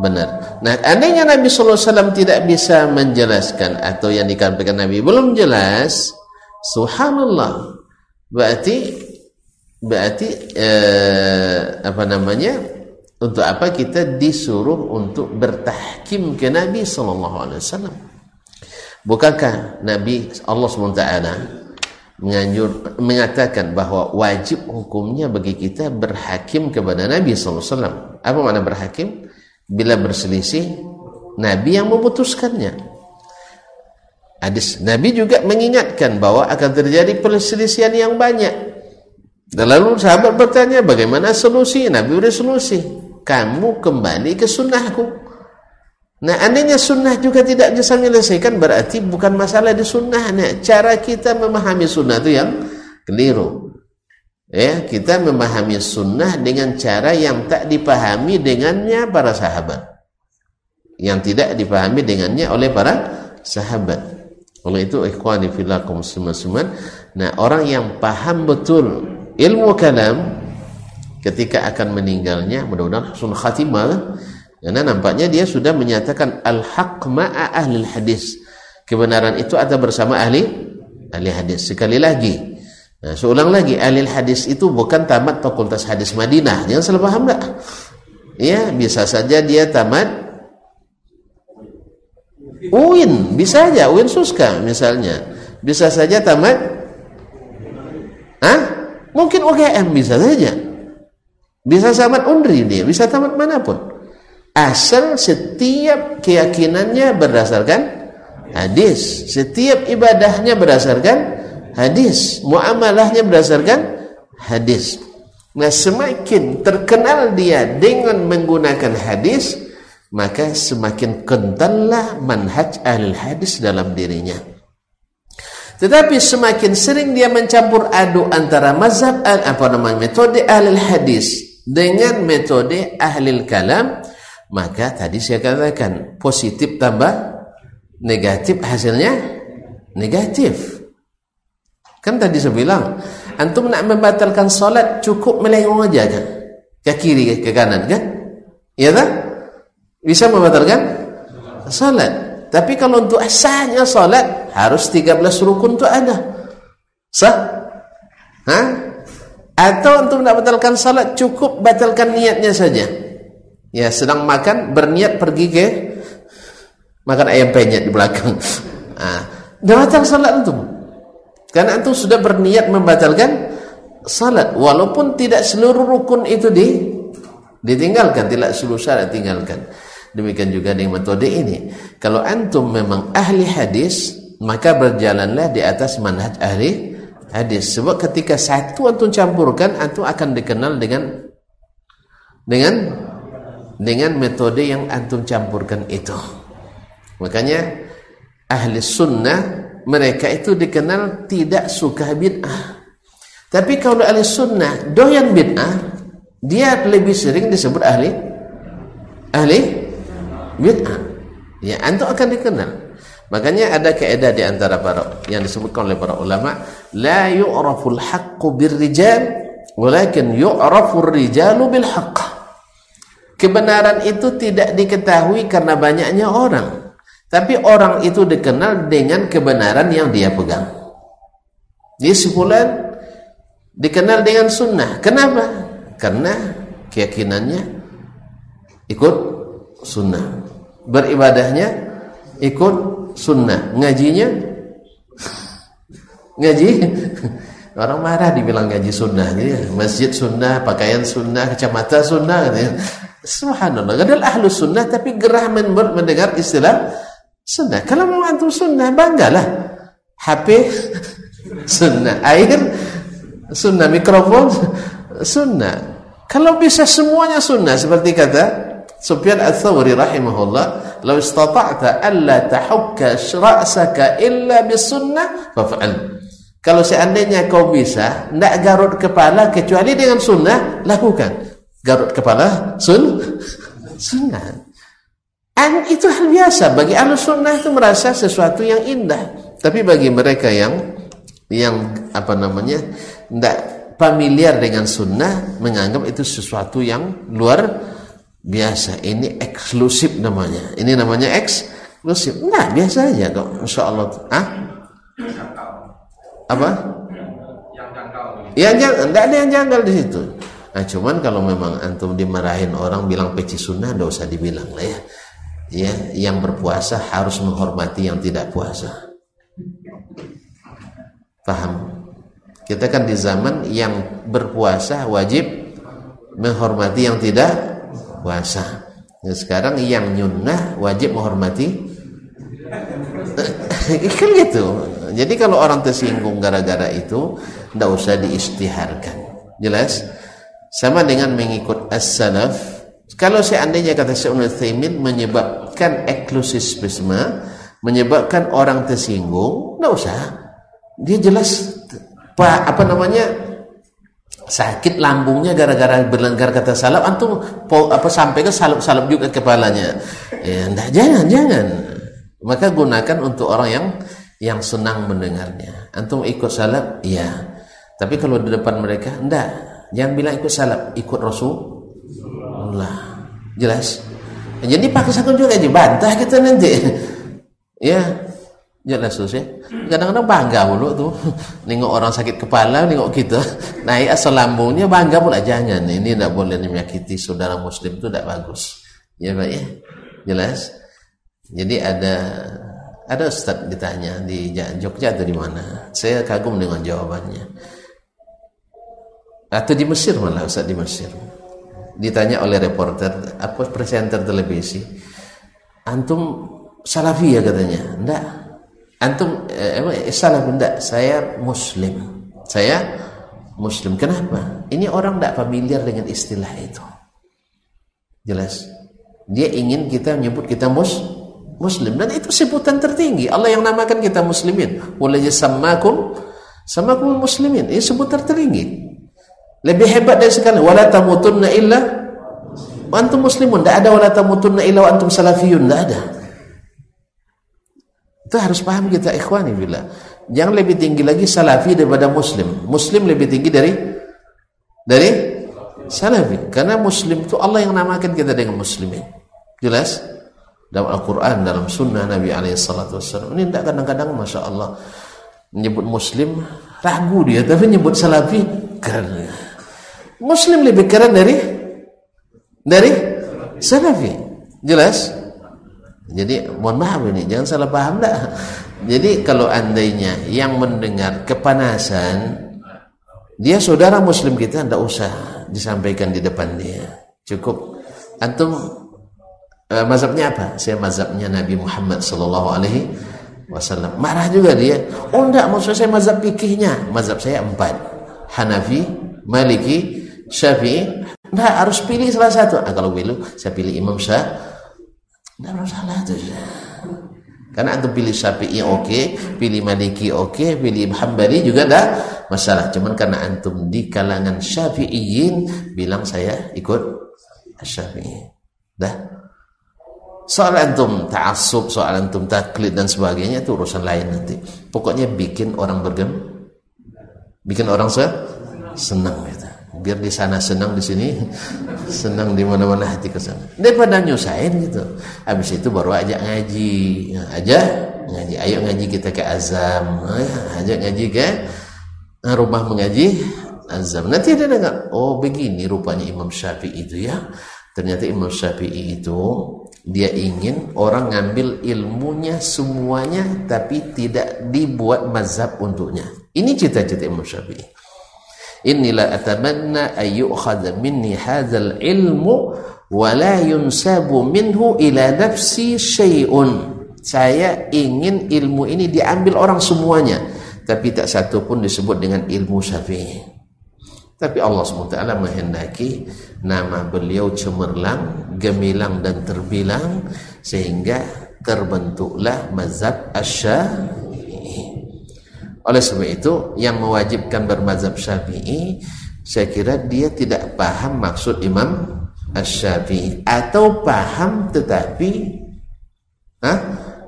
benar. Nah andainya Nabi SAW tidak bisa menjelaskan atau yang dikatakan Nabi belum jelas subhanallah. Berarti berarti eh, apa namanya untuk apa kita disuruh untuk bertahkim ke Nabi SAW bukankah Nabi Allah SWT menganjur mengatakan bahawa wajib hukumnya bagi kita berhakim kepada Nabi SAW. Apa makna berhakim? Bila berselisih, Nabi yang memutuskannya. Hadis Nabi juga mengingatkan bahawa akan terjadi perselisihan yang banyak. Dan lalu sahabat bertanya, bagaimana solusi? Nabi beri solusi. Kamu kembali ke sunnahku. Nah, andainya sunnah juga tidak bisa menyelesaikan berarti bukan masalah di sunnahnya. Cara kita memahami sunnah itu yang keliru. Ya, kita memahami sunnah dengan cara yang tak dipahami dengannya para sahabat. Yang tidak dipahami dengannya oleh para sahabat. Oleh itu ikhwani kaum muslimin nah orang yang paham betul ilmu kalam ketika akan meninggalnya mudah-mudahan husnul khatimah karena nampaknya dia sudah menyatakan al-haq ma'a ahli hadis. Kebenaran itu ada bersama ahli ahli hadis. Sekali lagi, nah, seulang lagi, ahli hadis itu bukan tamat fakultas hadis Madinah. Jangan salah paham enggak? Ya, bisa saja dia tamat UIN, bisa aja UIN Suska misalnya. Bisa saja tamat Hah? Mungkin UGM bisa saja. Bisa tamat UNRI dia, bisa tamat mana pun asal setiap keyakinannya berdasarkan hadis. Setiap ibadahnya berdasarkan hadis. Muamalahnya berdasarkan hadis. Nah semakin terkenal dia dengan menggunakan hadis maka semakin kentallah manhaj ahli hadis dalam dirinya. Tetapi semakin sering dia mencampur aduk antara mazhab apa namanya metode ahli hadis dengan metode ahli kalam maka tadi saya katakan positif tambah negatif hasilnya negatif. Kan tadi saya bilang antum nak membatalkan solat cukup melengong aja kan ke kiri ke kanan kan? Iya tak? Bisa membatalkan? Solat. Tapi kalau untuk sahnya solat harus 13 rukun itu ada. Sah? Ha? atau untuk nak batalkan solat cukup batalkan niatnya saja ya sedang makan berniat pergi ke makan ayam penyet di belakang. Ah. Batal salat antum. Karena antum sudah berniat membatalkan salat. Walaupun tidak seluruh rukun itu di ditinggalkan. Tidak seluruh syarat tinggalkan demikian juga dengan metode ini. Kalau antum memang ahli hadis maka berjalanlah di atas manhaj ahli hadis. Sebab ketika satu antum campurkan antum akan dikenal dengan dengan dengan metode yang antum campurkan itu. Makanya ahli sunnah mereka itu dikenal tidak suka bid'ah. Tapi kalau ahli sunnah doyan bid'ah, dia lebih sering disebut ahli ahli bid'ah. Ya, antum akan dikenal. Makanya ada kaidah di antara para yang disebutkan oleh para ulama, la yu'raful haqqu birrijal, walakin yu'rafur rijalu bil kebenaran itu tidak diketahui karena banyaknya orang tapi orang itu dikenal dengan kebenaran yang dia pegang di sebulan dikenal dengan sunnah kenapa? karena keyakinannya ikut sunnah beribadahnya ikut sunnah ngajinya ngaji Orang marah dibilang ngaji sunnah. Jadi masjid sunnah, pakaian sunnah, kacamata sunnah. Gitu. Subhanallah. Gadal ahlu sunnah tapi gerah mendengar istilah sunnah. Kalau mau antum sunnah, banggalah. HP sunnah. Air sunnah. Mikrofon sunnah. Kalau bisa semuanya sunnah. Seperti kata Sufyan al-Thawri rahimahullah. Lau istata'ta alla tahukka ra'saka illa bisunnah. Fafa'al. Kalau seandainya kau bisa tidak garut kepala kecuali dengan sunnah, lakukan. Garut kepala sun sunnah. Dan itu hal biasa bagi ahlu sunnah itu merasa sesuatu yang indah. Tapi bagi mereka yang yang apa namanya tidak familiar dengan sunnah menganggap itu sesuatu yang luar biasa. Ini eksklusif namanya. Ini namanya eksklusif. Nah biasa aja kok. Insya Allah. Ah? apa? Yang janggal. Yang janggal, enggak ada yang janggal di situ. Nah, cuman kalau memang antum dimarahin orang bilang peci sunnah, enggak usah dibilang lah ya. Ya, yang berpuasa harus menghormati yang tidak puasa. Paham? Kita kan di zaman yang berpuasa wajib menghormati yang tidak puasa. Nah, sekarang yang nyunnah wajib menghormati kan gitu jadi kalau orang tersinggung gara-gara itu tidak usah diistiharkan jelas sama dengan mengikut as-salaf kalau seandainya kata Syekh Utsaimin menyebabkan eksklusifisme menyebabkan orang tersinggung tidak usah dia jelas apa, apa namanya sakit lambungnya gara-gara berlenggar kata salaf antum apa sampai ke salap-salap juga kepalanya ya enggak jangan jangan maka gunakan untuk orang yang yang senang mendengarnya. Antum ikut salaf? Iya. Tapi kalau di depan mereka, enggak. Jangan bilang ikut salaf, ikut Rasulullah. Jelas? Jadi paksakan juga dibantah kita nanti. ya, jelas tuh ya. Kadang-kadang bangga mulu tuh. Nengok orang sakit kepala, nengok kita. Naik asal lambungnya bangga pula. Jangan, ini tidak boleh menyakiti saudara muslim itu tidak bagus. Ya Pak ya? Jelas? Jadi ada ada Ustaz ditanya di Jogja atau di mana. Saya kagum dengan jawabannya. Atau di Mesir malah Ustaz di Mesir. Ditanya oleh reporter, apa presenter televisi. Antum salafi ya katanya. Enggak. Antum eh, salafi enggak. Saya muslim. Saya muslim. Kenapa? Ini orang tidak familiar dengan istilah itu. Jelas. Dia ingin kita menyebut kita muslim muslim dan itu sebutan tertinggi Allah yang namakan kita muslimin mulai samakum samakum muslimin ini sebutan tertinggi lebih hebat dari sekali wala tamutunna illa wa antum muslimun. Tidak ada wala tamutunna illa wa antum salafiyun. Tidak ada. Itu harus paham kita ikhwani bila. Jangan lebih tinggi lagi salafi daripada muslim. Muslim lebih tinggi dari dari salafi. Karena muslim itu Allah yang namakan kita dengan muslimin. Jelas? Dalam Al-Quran, dalam sunnah Nabi SAW. Ini tidak kadang-kadang Masya Allah menyebut Muslim ragu dia, tapi menyebut Salafi keren. Muslim lebih keren dari dari Salafi. Jelas? Jadi mohon maaf ini, jangan salah paham dah. Jadi kalau andainya yang mendengar kepanasan, dia saudara Muslim kita tidak usah disampaikan di depan dia. Cukup antum uh, mazhabnya apa? Saya mazhabnya Nabi Muhammad sallallahu alaihi wasallam. Marah juga dia. Oh enggak, maksud saya mazhab fikihnya. Mazhab saya empat. Hanafi, Maliki, Syafi'i. Enggak, harus pilih salah satu. Ah, kalau pilih, saya pilih Imam Syafi'i. Enggak masalah itu. Karena antum pilih Syafi'i oke, okay, pilih Maliki oke, okay, pilih Hambali juga enggak masalah. Cuman karena antum di kalangan Syafi'iyin bilang saya ikut Syafi'i. Dah. Soal antum ta'assub, soal antum taklid dan sebagainya itu urusan lain nanti. Pokoknya bikin orang bergem, bikin orang se senang gitu. Biar di sana senang di sini senang di mana-mana hati ke sana. Daripada nyusahin gitu. Habis itu baru ajak ngaji. Ya, aja ngaji. Ayo ngaji kita ke Azam. Ya, ajak ngaji ke rumah mengaji Azam. Nanti ada dengar, oh begini rupanya Imam Syafi'i itu ya. Ternyata Imam Syafi'i itu dia ingin orang ngambil ilmunya semuanya tapi tidak dibuat mazhab untuknya. Ini cita-cita Imam Syafi'i. Inilah atamanna ayyukhadha minni hadzal ilmu wa la yunsabu minhu ila nafsi syai'un. Saya ingin ilmu ini diambil orang semuanya, tapi tak satu pun disebut dengan ilmu Syafi'i. Tapi Allah SWT menghendaki nama beliau cemerlang, gemilang dan terbilang sehingga terbentuklah mazhab Asy-Syafi'i. Oleh sebab itu yang mewajibkan bermazhab Syafi'i saya kira dia tidak paham maksud Imam Asy-Syafi'i atau paham tetapi ha,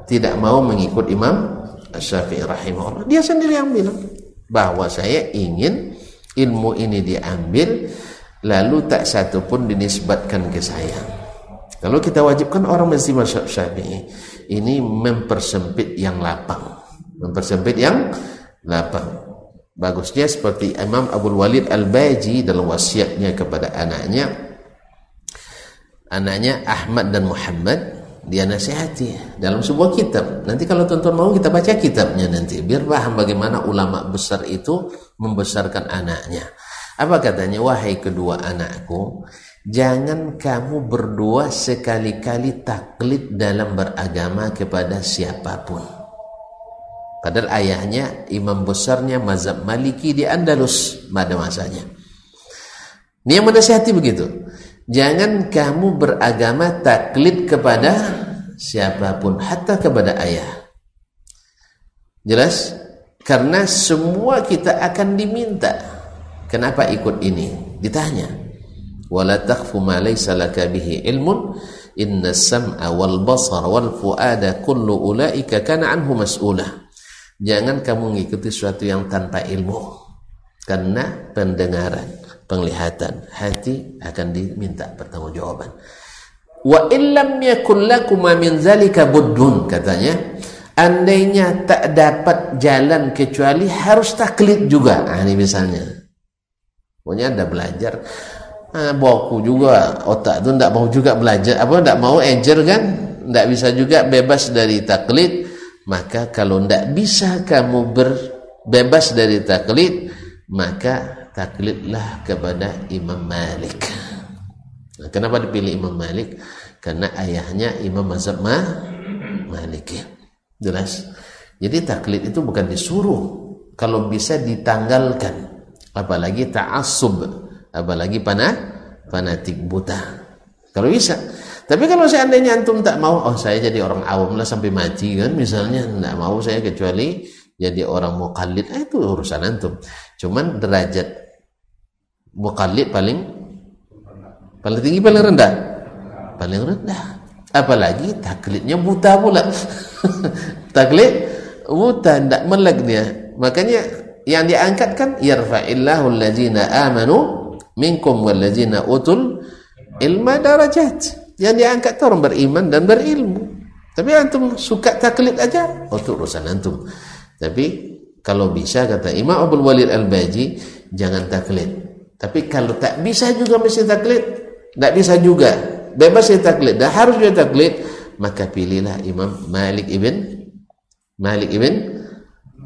tidak mau mengikut Imam Asy-Syafi'i rahimahullah. Dia sendiri yang bilang bahwa saya ingin ilmu ini diambil lalu tak satu pun dinisbatkan ke saya. Kalau kita wajibkan orang mesti masuk syafi'i. Ini mempersempit yang lapang. Mempersempit yang lapang bagusnya seperti Imam Abu Walid Al-Baji dalam wasiatnya kepada anaknya anaknya Ahmad dan Muhammad dia nasihati dalam sebuah kitab. Nanti kalau tuan-tuan mau kita baca kitabnya nanti biar paham bagaimana ulama besar itu membesarkan anaknya. Apa katanya? Wahai kedua anakku, jangan kamu berdua sekali-kali taklid dalam beragama kepada siapa pun. Padahal ayahnya imam besarnya mazhab Maliki di Andalus pada masanya. Ini yang menasihati begitu. Jangan kamu beragama taklid kepada siapa pun, hatta kepada ayah. Jelas? Karena semua kita akan diminta. Kenapa ikut ini? Ditanya. Wala takhfu ma laysa laka bihi ilmun inna sam'a wal basar wal fuada kullu ulaika kana anhu mas'ulah. Jangan kamu mengikuti sesuatu yang tanpa ilmu. Karena pendengaran, penglihatan, hati akan diminta pertanggungjawaban. Wa illam lakum min zalika buddun katanya andainya tak dapat jalan kecuali harus taklid juga. Ah ini misalnya. Pokoknya anda belajar. Ah, boku juga otak tu tidak mau juga belajar. Apa tidak mau ejer kan? Tidak bisa juga bebas dari taklid maka kalau tidak bisa kamu berbebas dari taklid maka taklidlah kepada Imam Malik nah, kenapa dipilih Imam Malik karena ayahnya Imam Mazhab Maliki Jelas. Jadi taklid itu bukan disuruh. Kalau bisa ditanggalkan. Apalagi ta'assub. Apalagi panah, fanatik buta. Kalau bisa. Tapi kalau seandainya antum tak mau, oh saya jadi orang awam lah sampai mati kan misalnya. Tidak mau saya kecuali jadi orang mukallid. Eh, itu urusan antum. Cuman derajat mukallid paling paling tinggi paling rendah. Paling rendah apalagi taklidnya buta pula taklid buta tidak melek dia makanya yang diangkat kan yarfa'illahu allazina amanu minkum wallazina utul ilma darajat yang diangkat orang beriman dan berilmu. Tapi antum suka taklid aja oh itu urusan antum. Tapi kalau bisa kata Imam Abdul Walid Al-Baji jangan taklid. Tapi kalau tak bisa juga mesti taklid. Tak bisa juga. Bebas dia taklid. Dah harus dia taklid maka pilihlah Imam Malik ibn Malik ibn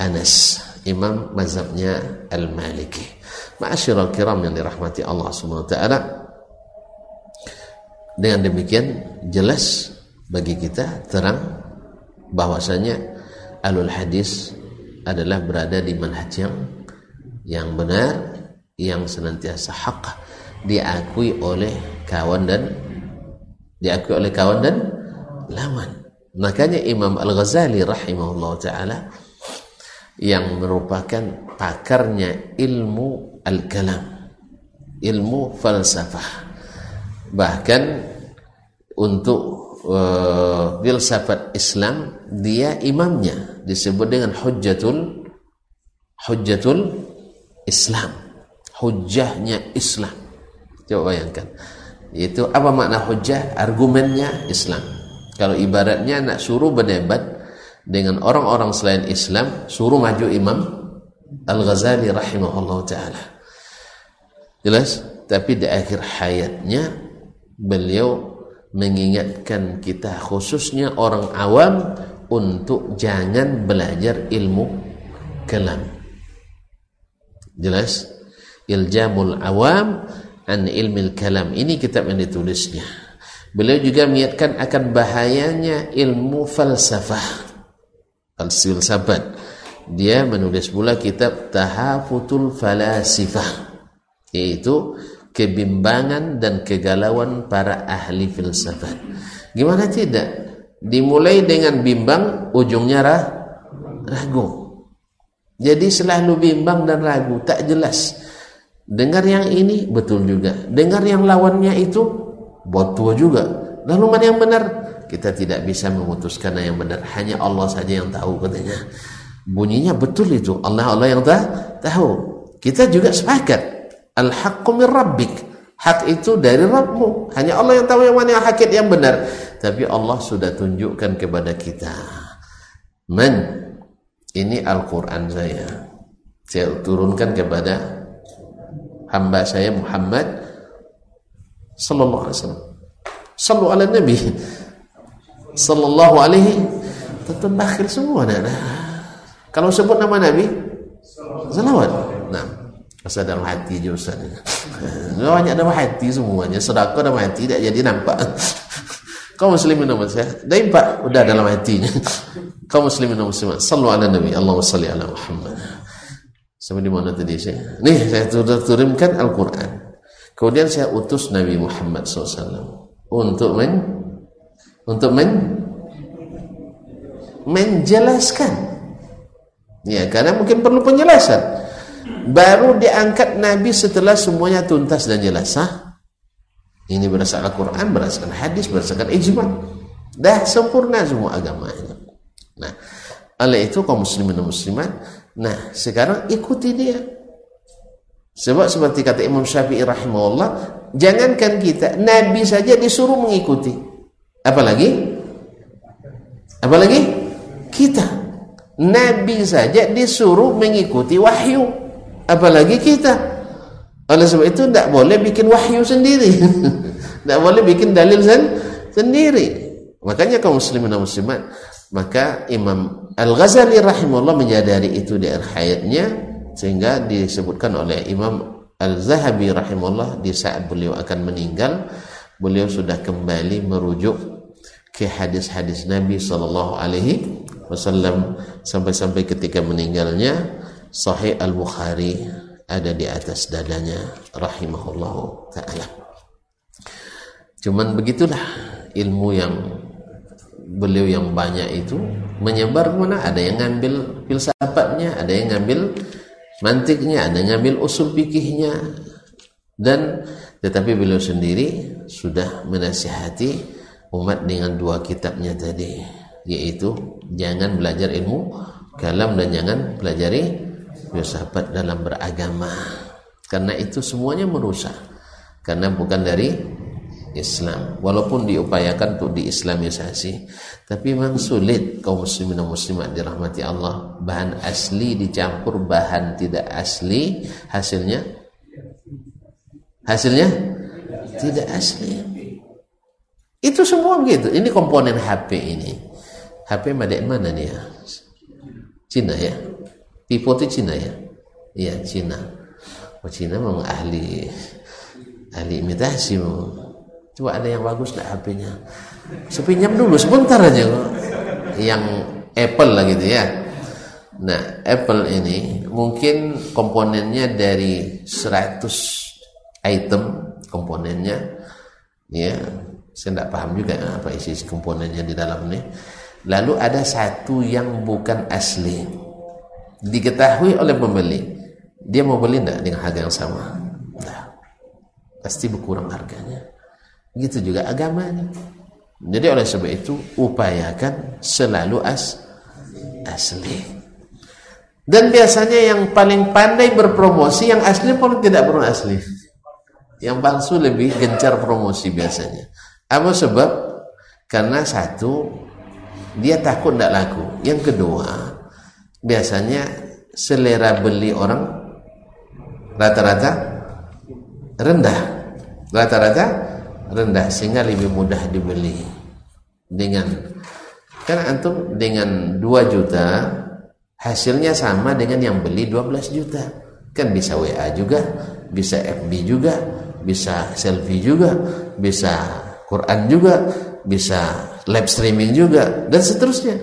Anas. Imam mazhabnya Al-Maliki. Ma'asyiral kiram yang dirahmati Allah Subhanahu wa taala dengan demikian jelas bagi kita terang bahwasanya alul hadis adalah berada di manhaj yang yang benar yang senantiasa hak diakui oleh kawan dan diakui oleh kawan dan lawan. Makanya Imam Al-Ghazali rahimahullah taala yang merupakan pakarnya ilmu al-kalam, ilmu falsafah. Bahkan untuk uh, filsafat Islam dia imamnya disebut dengan hujjatul hujjatul Islam. Hujjahnya Islam. Coba bayangkan itu apa makna hujah? Argumennya Islam. Kalau ibaratnya nak suruh berdebat dengan orang-orang selain Islam, suruh maju Imam Al-Ghazali rahimahullah taala. Jelas? Tapi di akhir hayatnya beliau mengingatkan kita khususnya orang awam untuk jangan belajar ilmu kelam. jelas? Iljamul awam an ilmil kalam. Ini kitab yang ditulisnya. Beliau juga mengingatkan akan bahayanya ilmu falsafah. Filsafat dia menulis pula kitab tahafutul falasifah yaitu kebimbangan dan kegalauan para ahli filsafat. Gimana tidak? Dimulai dengan bimbang, ujungnya rah, ragu. Jadi selalu bimbang dan ragu, tak jelas. Dengar yang ini betul juga. Dengar yang lawannya itu betul juga. Lalu mana yang benar? Kita tidak bisa memutuskan yang benar. Hanya Allah saja yang tahu katanya. Bunyinya betul itu. Allah Allah yang tahu. Kita juga sepakat Al-haqqu min rabbik. Hak itu dari Rabbmu. Hanya Allah yang tahu yang mana yang hakik yang benar. Tapi Allah sudah tunjukkan kepada kita. Man, ini Al-Quran saya. Saya turunkan kepada hamba saya Muhammad sallallahu alaihi wasallam. Sallu ala Nabi sallallahu alaihi tentu bakhil semua. Kalau sebut nama Nabi salawat. Nah, Asal dalam hati je Ustaz. Banyak dalam hati semuanya. Sedekah dalam hati tak jadi nampak. Kau muslimin nama saya Dah impak Udah dalam hatinya. Kau muslimin nama muslimat Sallu ala Nabi. Allahumma salli ala Muhammad. Sampai di mana tadi saya Nih saya sudah turunkan Al-Quran. Kemudian saya utus Nabi Muhammad SAW Untuk men Untuk men Menjelaskan. Ya karena mungkin perlu penjelasan baru diangkat Nabi setelah semuanya tuntas dan jelas sah ini berdasarkan Al-Quran berdasarkan hadis berdasarkan ijma. Dah sempurna semua agama ini nah oleh itu kaum muslimin dan muslimat nah sekarang ikuti dia. Sebab seperti kata Imam Syafi'i rahimahullah jangankan kita Nabi saja disuruh mengikuti. Apalagi? Apalagi? Kita. Nabi saja disuruh mengikuti wahyu apalagi kita. Oleh sebab itu tidak boleh bikin wahyu sendiri. Tidak boleh bikin dalil sen sendiri. Makanya kaum muslimin dan muslimat maka Imam Al-Ghazali rahimahullah menyadari itu di akhir hayatnya sehingga disebutkan oleh Imam Al-Zahabi rahimahullah di saat beliau akan meninggal beliau sudah kembali merujuk ke hadis-hadis Nabi sallallahu alaihi wasallam sampai-sampai ketika meninggalnya Sahih Al-Bukhari ada di atas dadanya rahimahullah taala. Cuman begitulah ilmu yang beliau yang banyak itu menyebar mana ada yang ngambil filsafatnya, ada yang ngambil mantiknya, ada yang ngambil usul fikihnya dan tetapi beliau sendiri sudah menasihati umat dengan dua kitabnya tadi yaitu jangan belajar ilmu kalam dan jangan pelajari filsafat dalam beragama. Karena itu semuanya merusak. Karena bukan dari Islam. Walaupun diupayakan untuk diislamisasi tapi memang sulit kaum muslimin dan muslimat dirahmati Allah. Bahan asli dicampur bahan tidak asli hasilnya? Hasilnya? Tidak asli. Itu semua begitu. Ini komponen HP ini. HP mana nih ya. Cina ya Tipe itu Cina ya? Iya Cina. Oh Cina memang ahli ahli imitasi. Coba ada yang bagus nggak HP-nya? Sepinjam dulu sebentar aja. Yang Apple lah gitu ya. Nah Apple ini mungkin komponennya dari 100 item komponennya ya saya tidak paham juga apa isi komponennya di dalam ini lalu ada satu yang bukan asli diketahui oleh pembeli dia mau beli tidak dengan harga yang sama? Nah, pasti berkurang harganya. Gitu juga agamanya. Jadi oleh sebab itu upayakan selalu as asli. Dan biasanya yang paling pandai berpromosi yang asli pun tidak pernah asli. Yang palsu lebih gencar promosi biasanya. Apa sebab? Karena satu dia takut tidak laku. Yang kedua biasanya selera beli orang rata-rata rendah. Rata-rata rendah sehingga lebih mudah dibeli. Dengan kan antum dengan 2 juta hasilnya sama dengan yang beli 12 juta. Kan bisa WA juga bisa FB juga bisa selfie juga bisa Quran juga bisa live streaming juga dan seterusnya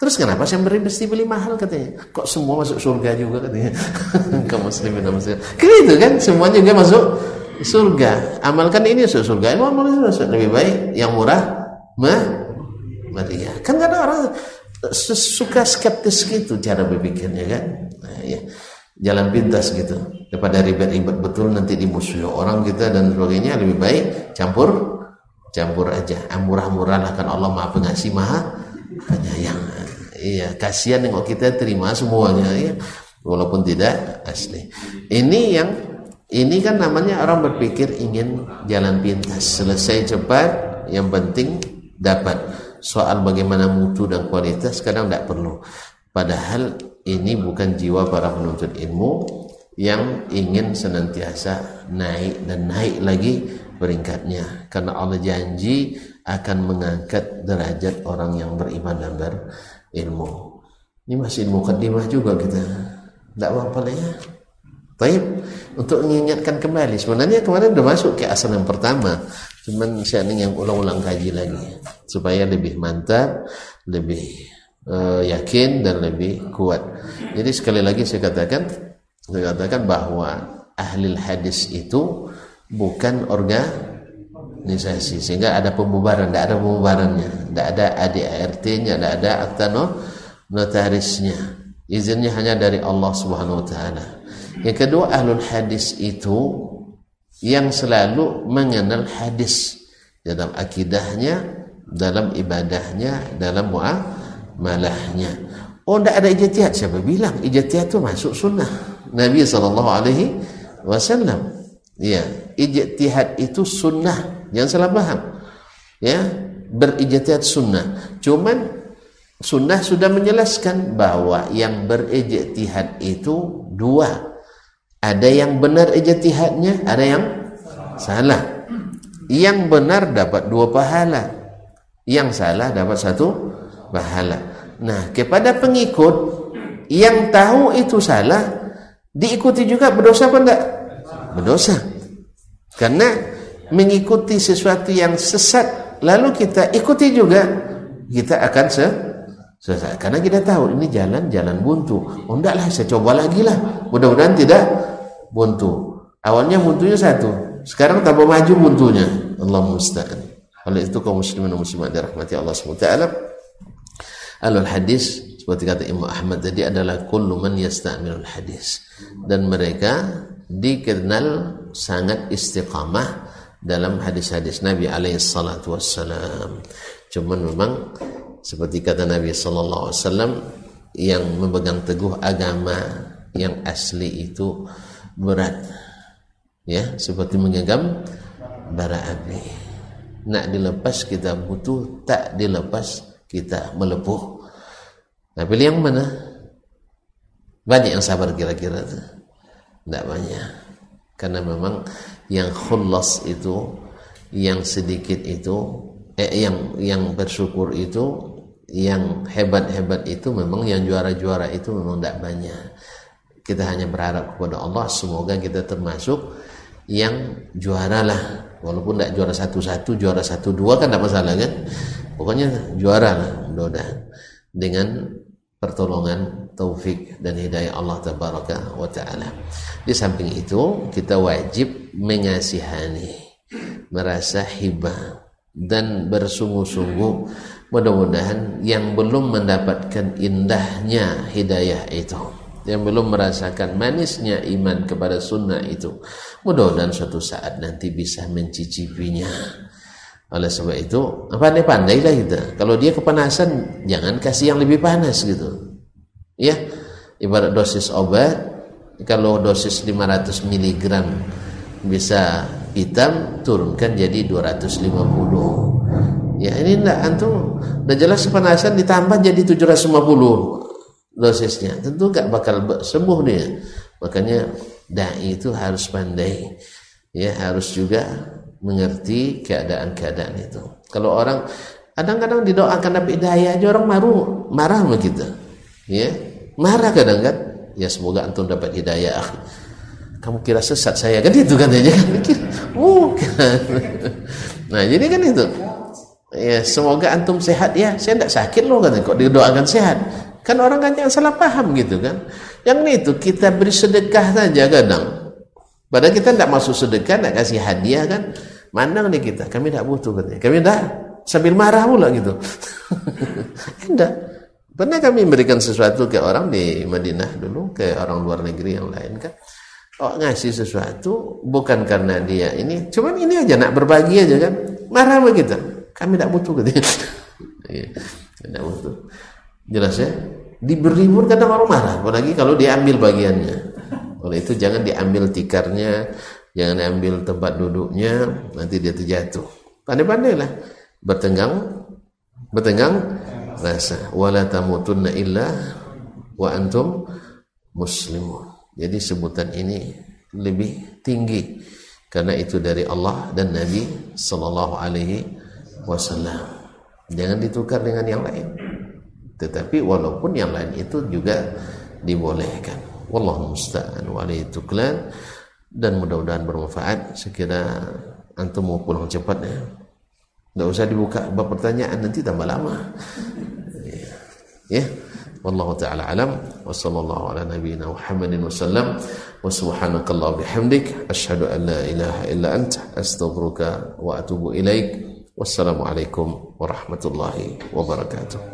Terus kenapa saya beri mesti beli mahal katanya? Kok semua masuk surga juga katanya? Kaum muslimin. Kan itu kan semuanya juga masuk surga. Amalkan ini masuk surga. Amal masuk lebih baik yang murah mah meriah. Kan ada orang suka skeptis gitu cara berpikirnya kan. Nah, ya. Jalan pintas gitu. Daripada ribet-ribet betul nanti dimusuhi orang kita dan sebagainya lebih baik campur campur aja. Murah-murah lah kan Allah Maha Pengasih Maha Penyayang. Iya, kasihan nengok kita terima semuanya ya. Walaupun tidak asli. Ini yang ini kan namanya orang berpikir ingin jalan pintas, selesai cepat, yang penting dapat. Soal bagaimana mutu dan kualitas kadang tidak perlu. Padahal ini bukan jiwa para penuntut ilmu yang ingin senantiasa naik dan naik lagi peringkatnya. Karena Allah janji akan mengangkat derajat orang yang beriman dan ber ilmu. Ini masih ilmu kadimah juga kita. Tidak apa-apa lah ya. Untuk mengingatkan kembali. Sebenarnya kemarin sudah masuk ke asal yang pertama. Cuman saya ingin yang ulang-ulang kaji lagi. Supaya lebih mantap, lebih uh, yakin dan lebih kuat. Jadi sekali lagi saya katakan, saya katakan bahwa ahli hadis itu bukan organisasi sehingga ada pembubaran, tidak ada pembubarannya, tidak ada ADART-nya, tidak ada akta no, notarisnya. Izinnya hanya dari Allah Subhanahu wa taala. Yang kedua ahlul hadis itu yang selalu mengenal hadis dalam akidahnya, dalam ibadahnya, dalam muamalahnya. Oh, tidak ada ijtihad. Siapa bilang ijtihad itu masuk sunnah Nabi sallallahu alaihi wasallam. Ya, ijtihad itu sunnah. Jangan salah paham. Ya, berijtihad sunnah. Cuman sunnah sudah menjelaskan bahwa yang berijtihad itu dua. Ada yang benar ijtihadnya, ada yang salah. Yang benar dapat dua pahala. Yang salah dapat satu pahala. Nah, kepada pengikut yang tahu itu salah, diikuti juga berdosa apa enggak? berdosa karena mengikuti sesuatu yang sesat lalu kita ikuti juga kita akan se sesat. Karena kita tahu ini jalan jalan buntu. Oh lah saya coba lagi lah. Mudah-mudahan tidak buntu. Awalnya buntunya satu sekarang tambah maju buntunya. Allah musta'an. Oleh itu kaum muslimin dan muslimat dirahmati Allah SWT alul hadis seperti kata Imam Ahmad tadi adalah kullu man yasta'milul hadis. Dan mereka dikenal sangat istiqamah dalam hadis-hadis Nabi alaihi salatu wassalam. Cuman memang seperti kata Nabi sallallahu alaihi wasallam yang memegang teguh agama yang asli itu berat. Ya, seperti menggenggam bara api. Nak dilepas kita butuh, tak dilepas kita melepuh. Nah, pilih yang mana? Banyak yang sabar kira-kira tuh. Tidak banyak. Karena memang yang khullas itu, yang sedikit itu, eh, yang yang bersyukur itu, yang hebat-hebat itu memang yang juara-juara itu memang tidak banyak. Kita hanya berharap kepada Allah semoga kita termasuk yang juara lah. Walaupun tidak juara satu-satu, juara satu dua kan tidak masalah kan. Pokoknya juara lah, mudah dengan pertolongan taufik dan hidayah Allah tabaraka wa taala. Di samping itu kita wajib mengasihani, merasa hibah dan bersungguh-sungguh mudah-mudahan yang belum mendapatkan indahnya hidayah itu yang belum merasakan manisnya iman kepada sunnah itu mudah-mudahan suatu saat nanti bisa mencicipinya oleh sebab itu, pandai-pandailah kita. Kalau dia kepanasan, jangan kasih yang lebih panas gitu. Ya, ibarat dosis obat, kalau dosis 500 mg bisa hitam, turunkan jadi 250. Ya, ini enggak antum udah jelas kepanasan ditambah jadi 750 dosisnya. Tentu enggak bakal sembuh dia. Makanya dai itu harus pandai. Ya, harus juga mengerti keadaan-keadaan itu. Kalau orang kadang-kadang didoakan dapat hidayah aja orang maru marah begitu. Ya, marah kadang kan. Ya semoga antum dapat hidayah. kamu kira sesat saya kan? Itu katanya kan bukan nah jadi kan itu. Ya semoga antum sehat ya. Saya tidak sakit loh katanya. Kok didoakan sehat? Kan orang kan jangan salah paham gitu kan? Yang itu kita beri sedekah saja kadang. Padahal kita tidak masuk sedekah tidak kasih hadiah kan? Mandang nih kita kami tidak butuh katanya. Kami tidak sambil marah pula gitu. Tidak pernah kami memberikan sesuatu ke orang di Madinah dulu ke orang luar negeri yang lain kan oh ngasih sesuatu bukan karena dia ini cuman ini aja nak berbagi aja kan marah begitu kami tidak butuh gitu. tidak butuh. Jelas ya? Diberi pun kadang orang marah, apalagi kalau diambil bagiannya. Oleh itu jangan diambil tikarnya, jangan diambil tempat duduknya, nanti dia terjatuh. Pandai-pandailah bertenggang bertenggang rasa wala tamutunna illa wa antum muslimun. Jadi sebutan ini lebih tinggi karena itu dari Allah dan Nabi sallallahu alaihi wasallam. Jangan ditukar dengan yang lain. Tetapi walaupun yang lain itu juga dibolehkan. Wallahu musta'an wa tuklan dan mudah-mudahan bermanfaat. Sekira antum mau pulang cepat ya. Tidak usah dibuka pertanyaan nanti tambah lama. Ya. Wallahu taala alam wa sallallahu ala nabiyyina Muhammadin wasallam wa subhanakallah bihamdik asyhadu an la ilaha illa anta astaghfiruka wa atubu ilaik Wassalamualaikum warahmatullahi wabarakatuh.